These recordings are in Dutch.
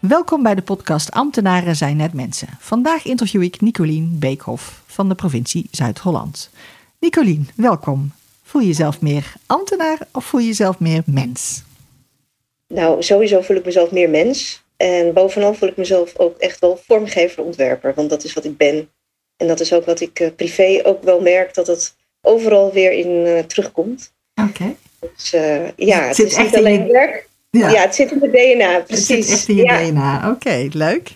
Welkom bij de podcast Ambtenaren zijn net mensen. Vandaag interview ik Nicolien Beekhoff van de provincie Zuid-Holland. Nicolien, welkom. Voel je jezelf meer ambtenaar of voel je jezelf meer mens? Nou, sowieso voel ik mezelf meer mens. En bovenal voel ik mezelf ook echt wel vormgever, ontwerper. Want dat is wat ik ben. En dat is ook wat ik uh, privé ook wel merk, dat het overal weer in uh, terugkomt. Oké. Dus uh, ja, het, het is niet alleen werk. Ja. ja. het zit in de DNA, precies. Het zit echt in je ja. DNA, oké, leuk.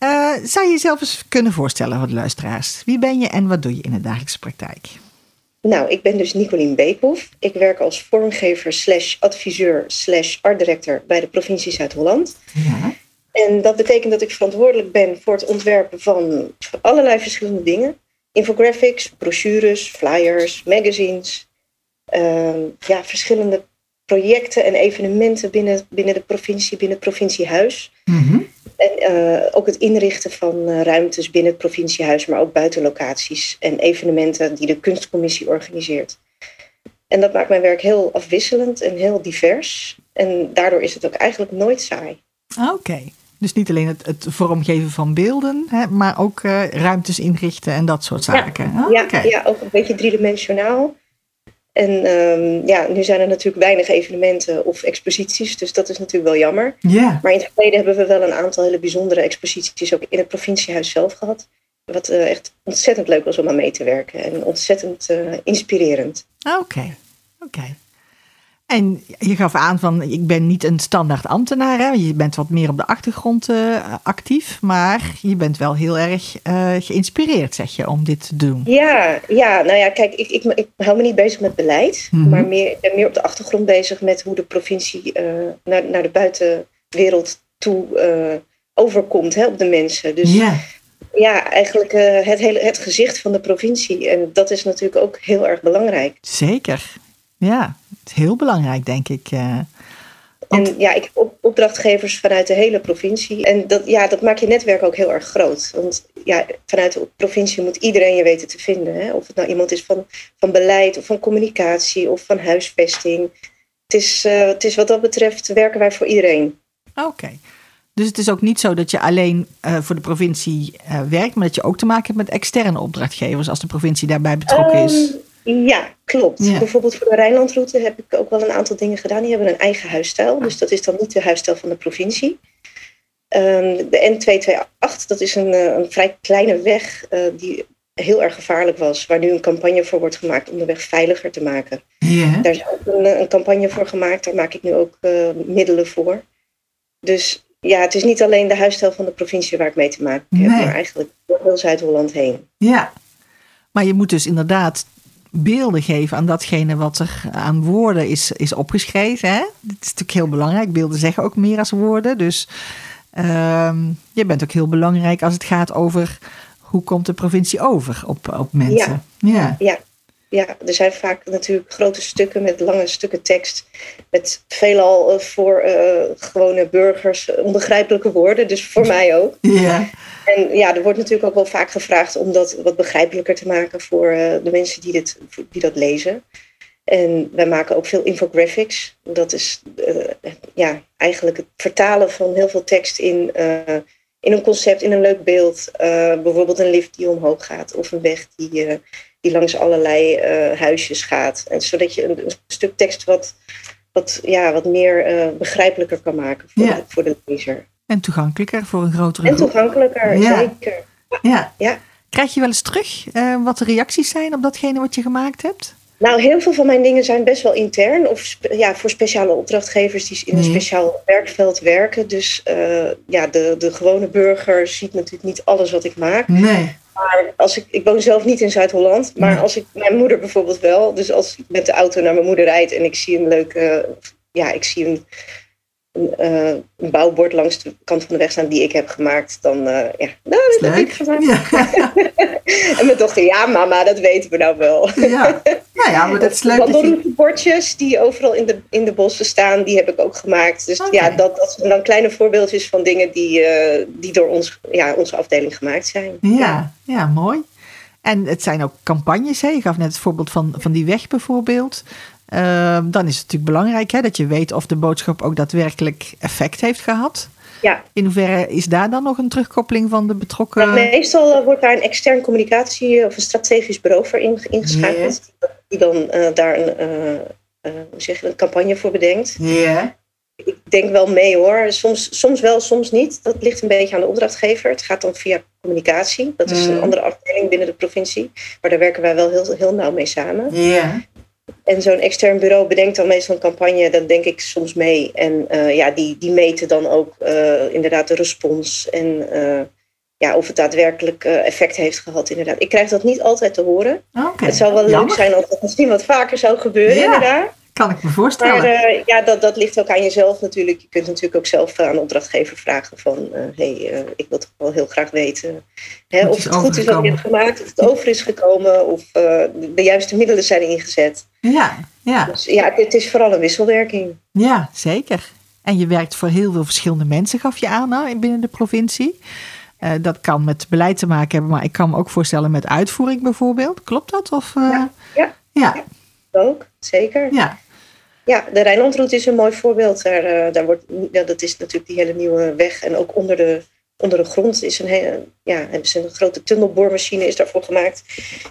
Uh, zou je jezelf eens kunnen voorstellen voor de luisteraars? Wie ben je en wat doe je in de dagelijkse praktijk? Nou, ik ben dus Nicolien Beekhoff. Ik werk als vormgever slash adviseur slash artdirector bij de provincie Zuid-Holland. Ja. En dat betekent dat ik verantwoordelijk ben voor het ontwerpen van allerlei verschillende dingen. Infographics, brochures, flyers, magazines. Uh, ja, verschillende projecten en evenementen binnen, binnen de provincie, binnen het provinciehuis. Mm-hmm. En uh, ook het inrichten van uh, ruimtes binnen het provinciehuis, maar ook buitenlocaties en evenementen die de kunstcommissie organiseert. En dat maakt mijn werk heel afwisselend en heel divers. En daardoor is het ook eigenlijk nooit saai. Oké. Okay. Dus niet alleen het, het, vormgeven van beelden, hè, maar ook uh, ruimtes inrichten en dat soort zaken. Ja, oh, ja, okay. ja, ook een beetje driedimensionaal. En um, ja, nu zijn er natuurlijk weinig evenementen of exposities, dus dat is natuurlijk wel jammer. Yeah. Maar in het verleden hebben we wel een aantal hele bijzondere exposities ook in het provinciehuis zelf gehad. Wat uh, echt ontzettend leuk was om aan mee te werken en ontzettend uh, inspirerend. Oké, okay. oké. Okay. En je gaf aan van, ik ben niet een standaard ambtenaar. Hè? Je bent wat meer op de achtergrond uh, actief. Maar je bent wel heel erg uh, geïnspireerd, zeg je, om dit te doen. Ja, ja nou ja, kijk, ik, ik, ik hou me niet bezig met beleid. Mhm. Maar meer, ik ben meer op de achtergrond bezig met hoe de provincie uh, naar, naar de buitenwereld toe overkomt hè, op de mensen. Dus ja, ja eigenlijk het, hele, het gezicht van de provincie. En dat is natuurlijk ook heel erg belangrijk. Zeker, ja, is heel belangrijk, denk ik. Want... En ja, ik heb op, opdrachtgevers vanuit de hele provincie. En dat, ja, dat maakt je netwerk ook heel erg groot. Want ja, vanuit de provincie moet iedereen je weten te vinden. Hè? Of het nou iemand is van, van beleid, of van communicatie, of van huisvesting. Het is, uh, het is wat dat betreft werken wij voor iedereen. Oké. Okay. Dus het is ook niet zo dat je alleen uh, voor de provincie werkt, maar dat je ook te maken hebt met externe opdrachtgevers als de provincie daarbij betrokken is. Ja, klopt. Ja. Bijvoorbeeld voor de Rijnlandroute heb ik ook wel een aantal dingen gedaan. Die hebben een eigen huisstijl. Dus dat is dan niet de huisstijl van de provincie. Um, de N228, dat is een, een vrij kleine weg uh, die heel erg gevaarlijk was. Waar nu een campagne voor wordt gemaakt om de weg veiliger te maken. Ja. Daar is ook een, een, campagne voor gemaakt. Daar maak ik nu ook uh, middelen voor. Dus ja, het is niet alleen de huisstijl van de provincie waar ik mee te maken heb. Nee. Maar eigenlijk door heel Zuid-Holland heen. Ja, maar je moet dus inderdaad beelden geven aan datgene wat er aan woorden is, is opgeschreven. Hè? Dat is natuurlijk heel belangrijk. Beelden zeggen ook meer als woorden. Dus um, je bent ook heel belangrijk als het gaat over hoe komt de provincie over op, op mensen. Ja. Ja. ja. Ja, er zijn vaak natuurlijk grote stukken met lange stukken tekst. Met veelal voor uh, gewone burgers onbegrijpelijke woorden. Dus voor mij ook. Ja. En ja, er wordt natuurlijk ook wel vaak gevraagd om dat wat begrijpelijker te maken voor uh, de mensen die, dit, die dat lezen. En wij maken ook veel infographics. Dat is uh, ja, eigenlijk het vertalen van heel veel tekst in, in een concept, in een leuk beeld. bijvoorbeeld een lift die omhoog gaat of een weg die, die langs allerlei huisjes gaat. En zodat je een, een stuk tekst wat, wat, ja, wat meer begrijpelijker kan maken voor, Ja. de, voor de lezer. En toegankelijker voor een grotere En toegankelijker, Ja. zeker. Ja. Ja. Krijg je wel eens terug eh, wat de reacties zijn op datgene wat je gemaakt hebt? Nou, heel veel van mijn dingen zijn best wel intern. Of ja, voor speciale opdrachtgevers die in een speciaal werkveld werken. Dus uh, ja, de, de gewone burger ziet natuurlijk niet alles wat ik maak. Nee. Maar als ik, ik woon zelf niet in Zuid-Holland, maar als ik, mijn moeder bijvoorbeeld wel. Dus als ik met de auto naar mijn moeder rijd en ik zie een leuke, ja, ik zie een een, uh, een, bouwbord langs de kant van de weg staan die ik heb gemaakt, dan uh, ja, nou, dat heb ik gemaakt. Ja. en mijn dochter, ja mama, dat weten we nou wel. ja. Nou ja, maar dat is leuk. Die overal in de, in de bossen staan, die heb ik ook gemaakt. Dus ja, dat, dat zijn dan kleine voorbeeldjes van dingen die, uh, die door ons, ja, onze afdeling gemaakt zijn. Ja, ja, mooi. En het zijn ook campagnes. Hè? Je gaf net het voorbeeld van, van die weg bijvoorbeeld. Ehm, dan is het natuurlijk belangrijk hè, dat je weet of de boodschap ook daadwerkelijk effect heeft gehad. Ja. In hoeverre is daar dan nog een terugkoppeling van de betrokken? Nou, meestal eh, wordt daar een extern communicatie of een strategisch bureau voor ingeschakeld. Die dan uh, daar een, uh, zeg een campagne voor bedenkt. Ja. Ik denk wel mee hoor. Soms, soms wel, soms niet. Dat ligt een beetje aan de opdrachtgever. Het gaat dan via communicatie. Dat is een mm. andere afdeling binnen de provincie. Maar daar werken wij wel heel, heel nauw mee samen. Ja. En zo'n extern bureau bedenkt dan meestal een campagne, dan denk ik soms mee. En uh, ja, die, die meten dan ook uh, inderdaad de respons en uh, ja, of het daadwerkelijk effect heeft gehad. Inderdaad. Ik krijg dat niet altijd te horen. Okay. Het zou wel leuk zijn als het misschien wat vaker zou gebeuren, ja. inderdaad. Kan ik me voorstellen. Maar uh, ja, dat, dat ligt ook aan jezelf natuurlijk. Je kunt natuurlijk ook zelf aan de opdrachtgever vragen van... hé, hey, uh, ik wil toch wel heel graag weten hè, of het goed is wat je hebt gemaakt... of het over is gekomen of de juiste middelen zijn ingezet. Ja, ja. Dus ja, het is vooral een wisselwerking. Ja, zeker. En je werkt voor heel veel verschillende mensen, gaf je aan hè, binnen de provincie. dat kan met beleid te maken hebben, maar ik kan me ook voorstellen met uitvoering bijvoorbeeld. Klopt dat? Of, ja, ja. ja. Ook, zeker. Ja. Ja, de Rijnlandroute is een mooi voorbeeld. Daar, uh, daar wordt, ja, dat is natuurlijk die hele nieuwe weg. En ook onder de, onder de grond is een, hele, ja, is een grote tunnelboormachine is daarvoor gemaakt.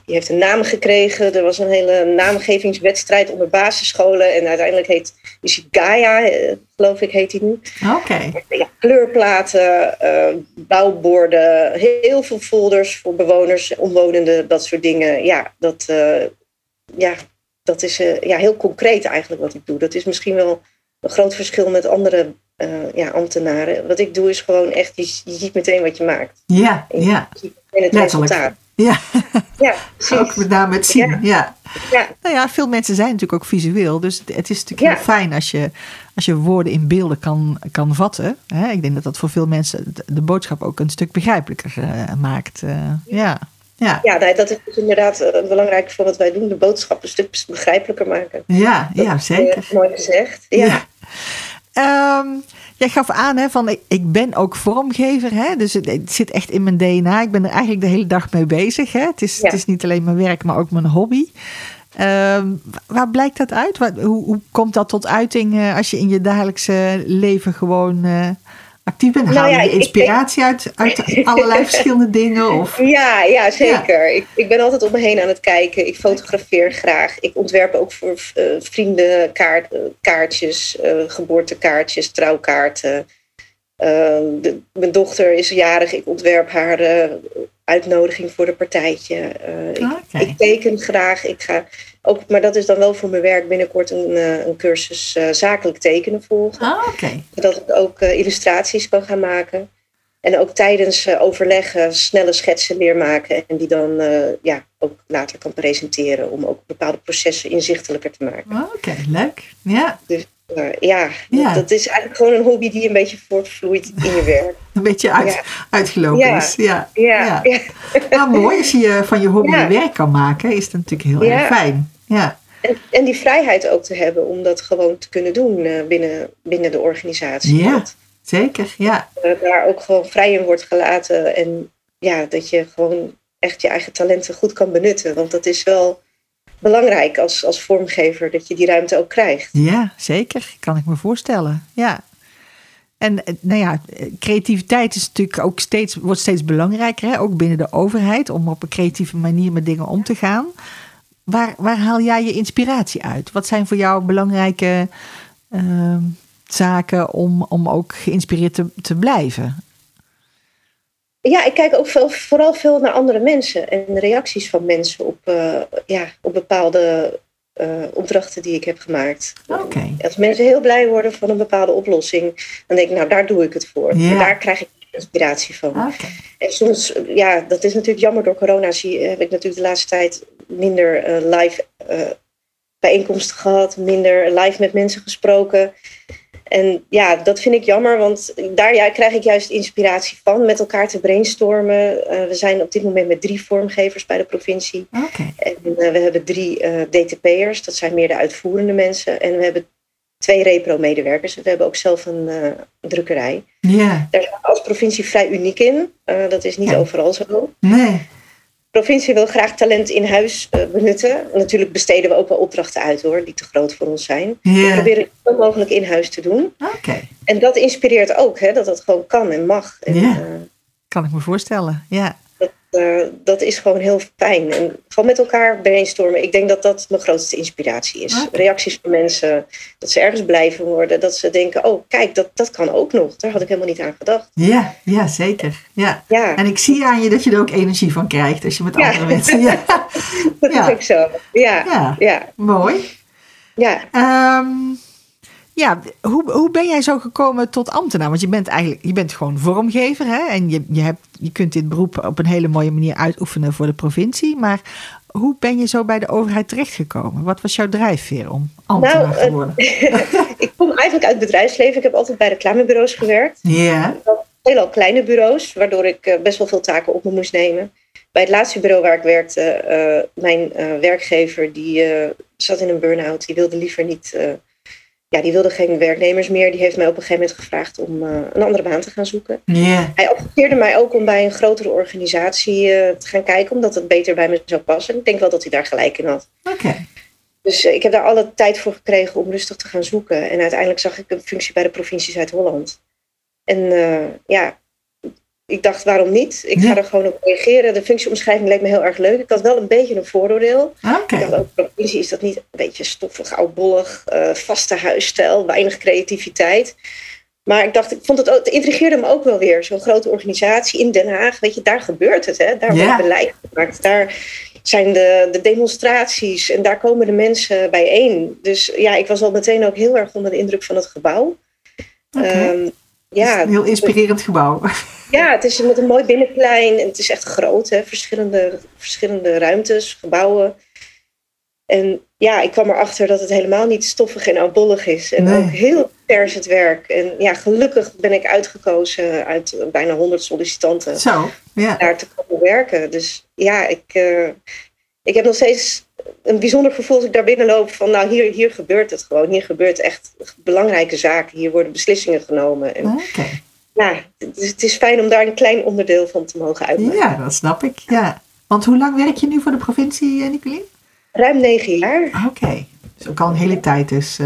Die heeft een naam gekregen. Er was een hele naamgevingswedstrijd onder basisscholen. En uiteindelijk heet, is hij Gaia, geloof ik, heet hij nu. Oké. Ja, kleurplaten, uh, bouwborden, heel veel folders voor bewoners, omwonenden, dat soort dingen. Ja, dat... Uh, ja, dat is uh, ja, heel concreet eigenlijk wat ik doe. Dat is misschien wel een groot verschil met andere uh, ja, ambtenaren. Wat ik doe is gewoon echt, je, je ziet meteen wat je maakt. Ja, en ja. Ziet het resultaat. Ja, ja ook met name het zien. Ja. Ja. ja. Nou ja, veel mensen zijn natuurlijk ook visueel. Dus het is natuurlijk heel fijn als je, als je woorden in beelden kan, kan vatten. Hè? Ik denk dat dat voor veel mensen de boodschap ook een stuk begrijpelijker uh, maakt. ja. Ja, ja nee, dat is dus inderdaad belangrijk voor wat wij doen. De boodschap een stuk begrijpelijker maken. Ja, dat ja zeker. Mooi gezegd. Ja. Um, jij gaf aan hè, van ik, ben ook vormgever. Hè, dus het, het, zit echt in mijn DNA. Ik ben er eigenlijk de hele dag mee bezig. Hè. Het, is, ja. het is niet alleen mijn werk, maar ook mijn hobby. Um, waar blijkt dat uit? Hoe, hoe, komt dat tot uiting uh, als je in je dagelijkse leven gewoon actief bent? Haal je nou ja, inspiratie ik, uit, uit allerlei verschillende dingen? Of? Ja, ja, zeker. Ja. Ik, ik ben altijd om me heen aan het kijken. Ik fotografeer graag. Ik ontwerp ook voor uh, vrienden kaart, uh, kaartjes, uh, geboortekaartjes, trouwkaarten. De, mijn dochter is jarig. Ik ontwerp haar uitnodiging voor de partijtje. Ik, okay. ik teken graag. Ik ga ook, maar dat is dan wel voor mijn werk binnenkort een, uh, een cursus uh, zakelijk tekenen volgen. Ah, okay. Zodat ik ook illustraties kan gaan maken. En ook tijdens overleggen snelle schetsen leer maken. En die dan ja, ook later kan presenteren. Om ook bepaalde processen inzichtelijker te maken. Ah, Oké, okay. leuk. Ja. Dus ja, ja. Dat, is eigenlijk gewoon een hobby die een beetje voortvloeit in je werk. Een beetje uit, ja. uitgelopen ja. is. Ja. Ja. ja. Nou, mooi. Als je van je hobby je werk kan maken, is dat natuurlijk heel erg fijn. Ja. En, en, die vrijheid ook te hebben om dat gewoon te kunnen doen uh, binnen, binnen de organisatie. Ja, dat, zeker. Ja. Uh, daar ook gewoon vrij in wordt gelaten. En ja, dat je gewoon echt je eigen talenten goed kan benutten. Want dat is wel belangrijk als, als vormgever, dat je die ruimte ook krijgt. Ja, zeker. Kan ik me voorstellen. Ja. En nou ja, creativiteit is natuurlijk ook steeds, wordt steeds belangrijker, hè? ook binnen de overheid, om op een creatieve manier met dingen om te gaan. Waar, waar haal jij je inspiratie uit? Wat zijn voor jou belangrijke uh, zaken om, om ook geïnspireerd te, te blijven? Ja, ik kijk ook veel, vooral veel naar andere mensen en de reacties van mensen op, uh, ja, op bepaalde opdrachten die ik heb gemaakt. Als mensen heel blij worden van een bepaalde oplossing, dan denk ik, nou, daar doe ik het voor. Ja. En daar krijg ik inspiratie van. En soms, ja, dat is natuurlijk jammer. Door corona zie, heb ik natuurlijk de laatste tijd minder eh, live eh, bijeenkomsten gehad, minder live met mensen gesproken. En ja, dat vind ik jammer, want daar ja, krijg ik juist inspiratie van met elkaar te brainstormen. Eh, we zijn op dit moment met drie vormgevers bij de provincie. Oké. En eh, we hebben drie eh, DTP'ers, dat zijn meer de uitvoerende mensen. En we hebben twee repro-medewerkers. We hebben ook zelf een, drukkerij. Ja. Daar zijn we als provincie vrij uniek in. Dat is niet Ja. overal zo. Nee. De provincie wil graag talent in huis eh, benutten. Natuurlijk besteden we ook wel opdrachten uit hoor, die te groot voor ons zijn. We proberen het zo mogelijk in huis te doen. Oké. En dat inspireert ook, hè, dat dat gewoon kan en mag. En, Ja. eh, Kan ik me voorstellen. Ja. Dat, eh, dat is gewoon heel fijn. En gewoon met elkaar brainstormen. Ik denk dat dat mijn grootste inspiratie is. Oké. Reacties van mensen, dat ze ergens blij van worden. Dat ze denken, oh kijk, dat, dat kan ook nog. Daar had ik helemaal niet aan gedacht. Ja, ja, zeker. Ja. Ja, En ik zie aan je dat je er ook energie van krijgt als je met Ja. andere mensen. Ja. dat is ook zo. Ja, Ja. ja, Mooi. ja. Ehm, ja, hoe, hoe ben jij zo gekomen tot ambtenaar? Want je bent eigenlijk je bent gewoon vormgever hè? en je, je, hebt, je kunt dit beroep op een hele mooie manier uitoefenen voor de provincie. Maar hoe ben je zo bij de overheid terechtgekomen? Wat was jouw drijfveer om ambtenaar Nou, te worden? ik kom eigenlijk uit het bedrijfsleven. Ik heb altijd bij reclamebureaus gewerkt. Ja, Veelal kleine bureaus, waardoor ik eh, best wel veel taken op me moest nemen. Bij het laatste bureau waar ik werkte, eh, mijn eh, werkgever die zat in een burn-out. Die wilde liever niet, ja, die wilde geen werknemers meer. Die heeft mij op een gegeven moment gevraagd om eh, een andere baan te gaan zoeken. Hij adviseerde mij ook om bij een grotere organisatie eh, te gaan kijken, omdat het beter bij me zou passen. En ik denk wel dat hij daar gelijk in had. oké. Dus eh, ik heb daar alle tijd voor gekregen om rustig te gaan zoeken. En uiteindelijk zag ik een functie bij de provincie Zuid-Holland. En ja, ik dacht waarom niet? Ik Ja. ga er gewoon op reageren. De functieomschrijving leek me heel erg leuk. Ik had wel een beetje een vooroordeel. Oké. Ik dacht ook, provincie is dat niet een beetje stoffig, oudbollig, eh vaste huisstijl, weinig creativiteit. Maar ik dacht, ik vond het, ook, het intrigeerde me ook wel weer. Zo'n grote organisatie in Den Haag, weet je, daar gebeurt het. Hè? Daar wordt beleid gemaakt. Daar zijn de, de demonstraties en daar komen de mensen bijeen. Dus ja, ik was al meteen ook heel erg onder de indruk van het gebouw. Ja, Een heel inspirerend gebouw. ja, het is met een mooi binnenplein en het is echt groot, hè? Verschillende, verschillende ruimtes, gebouwen. En ja, ik kwam erachter dat het helemaal niet stoffig en oudbollig is. En Nee. ook heel vers het werk. En ja, gelukkig ben ik uitgekozen uit bijna 100 sollicitanten Zo, ja. daar te komen werken. Dus ja, ik, eh, ik heb nog steeds een bijzonder gevoel als ik daar binnenloop van nou, hier, hier gebeurt het gewoon. Hier gebeurt echt belangrijke zaken. Hier worden beslissingen genomen. En Oké. ja, het is, het is fijn om daar een klein onderdeel van te mogen uitmaken. Ja, dat snap ik. Ja. Want hoe lang werk je nu voor de provincie, eh, Nicolien? Ruim negen jaar. Oké. Dus ook al een hele tijd dus.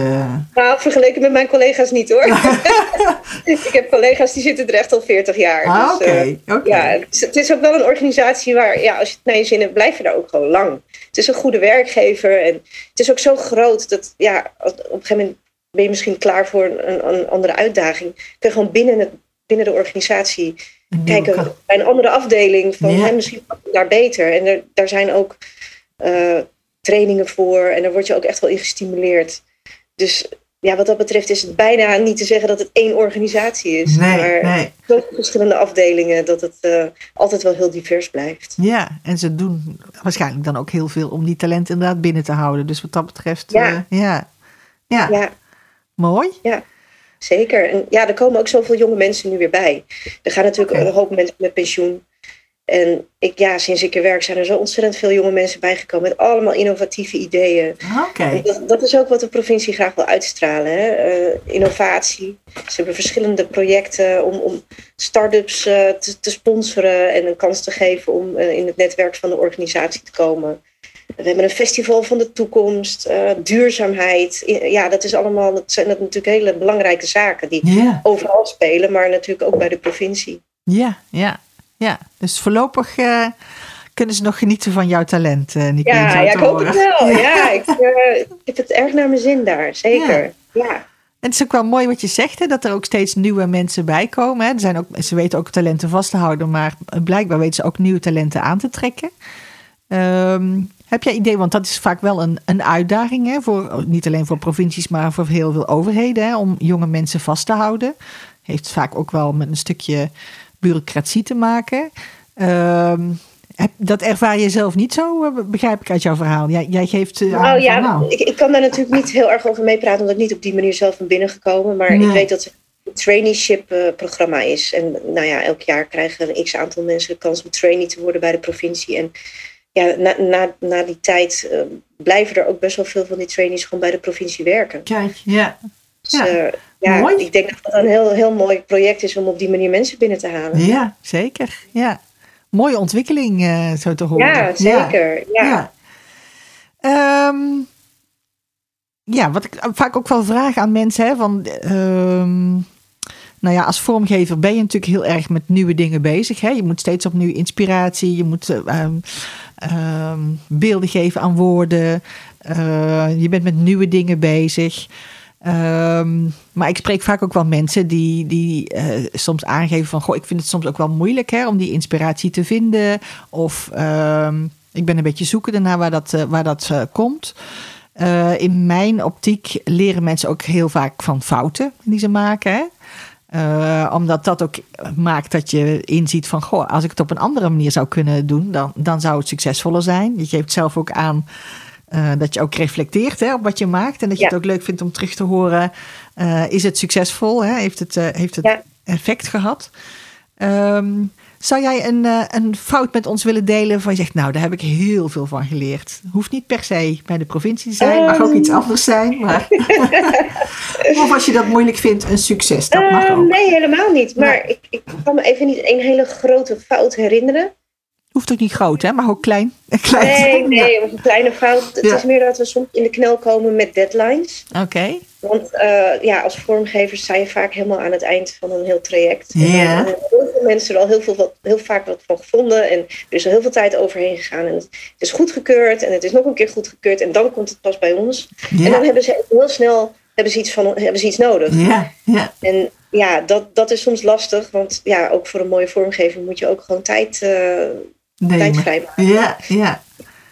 Nou, vergeleken met mijn collega's niet hoor. ik heb collega's die zitten er echt al 40 jaar. Ah, Dus, oké. eh, ja, het is, het is ook wel een organisatie waar, ja, als je het naar je zin hebt, blijf je daar ook gewoon lang. Het is een goede werkgever en het is ook zo groot dat, ja, op een gegeven moment ben je misschien klaar voor een, een andere uitdaging. Kun je gewoon binnen, het, binnen de organisatie kijken bij een andere afdeling van Ja. hè, misschien daar beter. En er, daar zijn ook eh, trainingen voor en daar word je ook echt wel in gestimuleerd. Dus ja, wat dat betreft is het bijna niet te zeggen dat het één organisatie is. Nee, maar nee. zoveel verschillende afdelingen dat het eh, altijd wel heel divers blijft. Ja, en ze doen waarschijnlijk dan ook heel veel om die talent inderdaad binnen te houden. Dus wat dat betreft, Ja. eh, ja. ja. Ja, mooi. zeker. En ja, er komen ook zoveel jonge mensen nu weer bij. Er gaan natuurlijk Oké. een hoop mensen met pensioen. En ik, ja, sinds ik er werk zijn er zo ontzettend veel jonge mensen bijgekomen met allemaal innovatieve ideeën. Dat, dat is ook wat de provincie graag wil uitstralen. Hè? Eh, innovatie. Ze hebben verschillende projecten om, om start-ups eh, te, te sponsoren en een kans te geven om eh, in het netwerk van de organisatie te komen. We hebben een festival van de toekomst, duurzaamheid. Ja, dat is allemaal, dat zijn dat natuurlijk hele belangrijke zaken die overal spelen, maar natuurlijk ook bij de provincie. ja, ja, ja. Dus voorlopig eh, kunnen ze nog genieten van jouw talent, Nicolien, Ja, ja ik hoop het wel. Ja, ik, eh, ik heb het erg naar mijn zin daar, zeker. ja. En het is ook wel mooi wat je zegt, hè, dat er ook steeds nieuwe mensen bij komen. Hè. Er zijn ook, ze weten ook talenten vast te houden, maar blijkbaar weten ze ook nieuwe talenten aan te trekken. Ehm, heb jij idee, want dat is vaak wel een, een uitdaging, hè, voor, niet alleen voor provincies, maar voor heel veel overheden, hè, om jonge mensen vast te houden. Heeft vaak ook wel met een stukje bureaucratie te maken. Ehm, dat ervaar je zelf niet zo, eh, begrijp ik uit jouw verhaal. Jij, jij geeft. Uh, nou ja. Ik, ik, kan daar natuurlijk niet heel erg over meepraten, omdat ik niet op die manier zelf ben binnengekomen. Maar ik weet dat het een traineeship-programma is. En nou ja, elk jaar krijgen een x aantal mensen de kans om trainee te worden bij de provincie. En ja, na, na, na die tijd uh, blijven er ook best wel veel van die trainees gewoon bij de provincie werken. Kijk, ja. Dus, ja. Ja, mooi. ik denk dat dat een heel, heel mooi project is om op die manier mensen binnen te halen. Ja, zeker. Ja mooie ontwikkeling, uh, zo te horen. Ja, zeker. Ja. Ja. Um, ja, wat ik vaak ook wel vraag aan mensen, hè, van, um, nou ja, als vormgever ben je natuurlijk heel erg met nieuwe dingen bezig. Hè? Je moet steeds opnieuw inspiratie, je moet um, beelden geven aan woorden, uh, je bent met nieuwe dingen bezig. Um, maar ik spreek vaak ook wel mensen die, die uh, soms aangeven van... Goh, ik vind het soms ook wel moeilijk hè, om die inspiratie te vinden. Of um, ik ben een beetje zoekende naar waar dat, uh, waar dat uh, komt. in mijn optiek leren mensen ook heel vaak van fouten die ze maken. Hè? Omdat dat ook maakt dat je inziet van, goh, als ik het op een andere manier zou kunnen doen, dan, dan zou het succesvoller zijn. Je geeft zelf ook aan uh, dat je ook reflecteert hè, op wat je maakt. En dat je het ook leuk vindt om terug te horen. Uh, is het succesvol? Hè? Heeft het, uh, heeft het ja. effect gehad? Um, zou jij een, een fout met ons willen delen van je zegt, nou, daar heb ik heel veel van geleerd. Hoeft niet per se bij de provincie te zijn, um. mag ook iets anders zijn. Maar of als je dat moeilijk vindt, een succes. Dat mag ook. Nee, helemaal niet. Maar ik, ik kan me even niet een hele grote fout herinneren. Hoeft ook niet groot, hè? maar ook klein. klein. Nee, nee, of een kleine fout. Het is meer dat we soms in de knel komen met deadlines. Oké. Want uh, ja, als vormgevers zijn je vaak helemaal aan het eind van een heel traject. Ja. En er heel veel mensen er al heel, veel, wat, heel vaak wat van gevonden. En er is al heel veel tijd overheen gegaan. En het is goedgekeurd en het is nog een keer goedgekeurd. En dan komt het pas bij ons. En dan hebben ze heel snel hebben ze iets, van, hebben ze iets nodig. Ja, ja. En ja, dat, dat is soms lastig. Want ja, ook voor een mooie vormgeving moet je ook gewoon tijd... Uh, tijd vrijmaken. Ja, ja.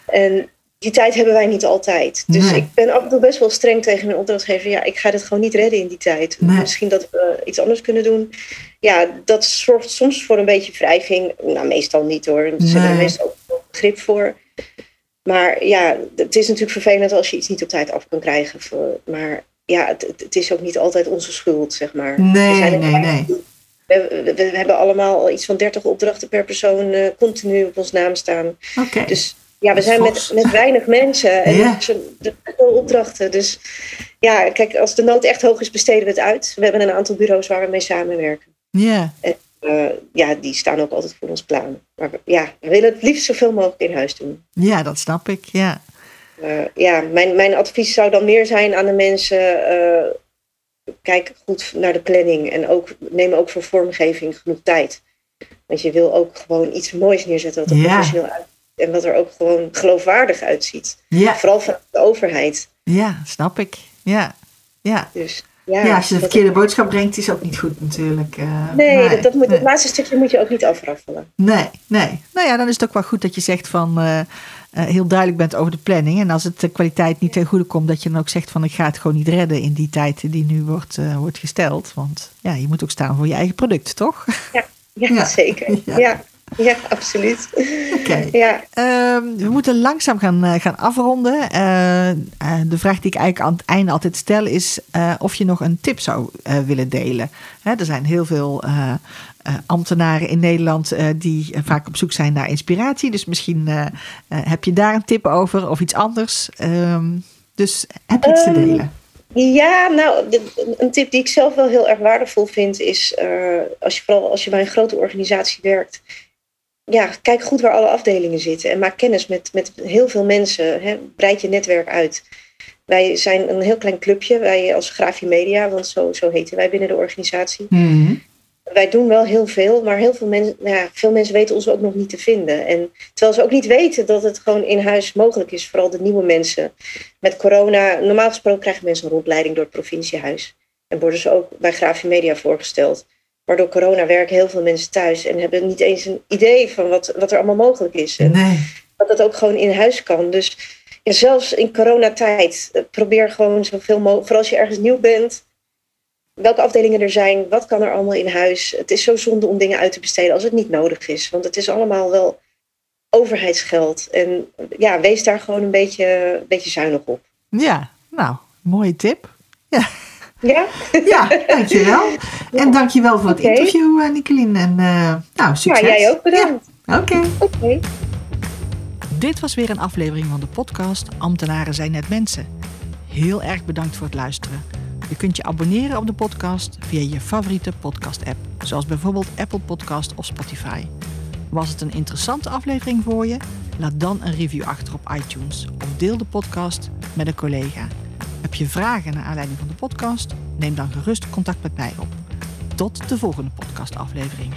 En die tijd hebben wij niet altijd. Dus nee. ik ben af en toe best wel streng tegen mijn opdrachtgever. Ja, ik ga dit gewoon niet redden in die tijd. Nee. Misschien dat we iets anders kunnen doen. Ja, dat zorgt soms voor een beetje wrijving. Nou, meestal niet hoor. Er nee. er meestal ook begrip voor. Maar ja, het is natuurlijk vervelend als je iets niet op tijd af kan krijgen. Maar ja, het, het is ook niet altijd onze schuld, zeg maar. Nee, nee, nee. We, hebben allemaal iets van 30 opdrachten per persoon uh, continu op ons naam staan. Okay. Dus ja, we zijn met, met weinig mensen en Ja. de opdrachten. Dus ja, kijk, als de nood echt hoog is, besteden we het uit. We hebben een aantal bureaus waar we mee samenwerken. Ja. En, uh, ja, die staan ook altijd voor ons klaar. Maar we- ja, we willen het liefst zoveel mogelijk in huis doen. ja, dat snap ik. Ja. Uh, ja, mijn, mijn advies zou dan meer zijn aan de mensen. Kijk goed naar de planning en ook, neem ook voor vormgeving genoeg tijd. Want je wil ook gewoon iets moois neerzetten wat er Ja. professioneel uitziet. En wat er ook gewoon geloofwaardig uitziet. Ja. Vooral van de overheid. ja, snap ik. Ja. Ja. Dus ja, Ja, als je de verkeerde boodschap brengt, is ook niet goed natuurlijk. Eh, Nee, dat, dat moet, nee. het laatste stukje moet je ook niet afraffelen. Nee, nee. Nou ja, dan is het ook wel goed dat je zegt van eh, eh, heel duidelijk bent over de planning. En als het de kwaliteit niet ten goede komt, dat je dan ook zegt van ik ga het gewoon niet redden in die tijd die nu wordt, wordt gesteld. Want ja, je moet ook staan voor je eigen product, toch? Ja, Ja. zeker. Ja. Ja. Ja, absoluut. Ja. Ehm, we moeten langzaam gaan, eh, gaan afronden. Eh, eh, de vraag die ik eigenlijk aan het einde altijd stel is of je nog een tip zou willen delen. Hè, er zijn heel veel ambtenaren in Nederland die vaak op zoek zijn naar inspiratie. Dus misschien heb je daar een tip over of iets anders. Ehm, dus heb je iets te Ehm, delen? Ja, nou, de- een tip die ik zelf wel heel erg waardevol vind is, als je, vooral als je bij een grote organisatie werkt, ja, kijk goed waar alle afdelingen zitten en maak kennis met, met heel veel mensen. Hè, breid je netwerk uit. Wij zijn een heel klein clubje, wij als Grafie Media, want zo, zo heten wij binnen de organisatie. Mhm. Wij doen wel heel veel, maar heel veel mensen, nou ja, veel mensen weten ons ook nog niet te vinden. En terwijl ze ook niet weten dat het gewoon in huis mogelijk is, vooral de nieuwe mensen. Met corona, normaal gesproken krijgen mensen een rondleiding door het provinciehuis. En worden ze ook bij Grafie Media voorgesteld. Maar door corona werken heel veel mensen thuis en hebben niet eens een idee van wat, wat er allemaal mogelijk is. En Nee. dat het ook gewoon in huis kan. Dus ja, zelfs in coronatijd, eh, probeer gewoon zoveel mogelijk, vooral als je ergens nieuw bent, welke afdelingen er zijn, wat kan er allemaal in huis. Het is zo zonde om dingen uit te besteden als het niet nodig is. Want het is allemaal wel overheidsgeld. En ja, wees daar gewoon een beetje, een beetje zuinig op. Ja, nou, mooie tip. Ja. Ja? Ja, dankjewel. Ja. En dankjewel voor het okay. interview, uh, Nicolien. En uh, nou, succes. Ja, jij ook bedankt. Ja. Oké. Okay. Okay. Dit was weer een aflevering van de podcast Ambtenaren zijn net mensen. Heel erg bedankt voor het luisteren. Je kunt je abonneren op de podcast via je favoriete podcast-app, zoals bijvoorbeeld Apple Podcast of Spotify. Was het een interessante aflevering voor je? Laat dan een review achter op iTunes of deel de podcast met een collega. Heb je vragen naar aanleiding van de podcast? Neem dan gerust contact met mij op. Tot de volgende podcastaflevering.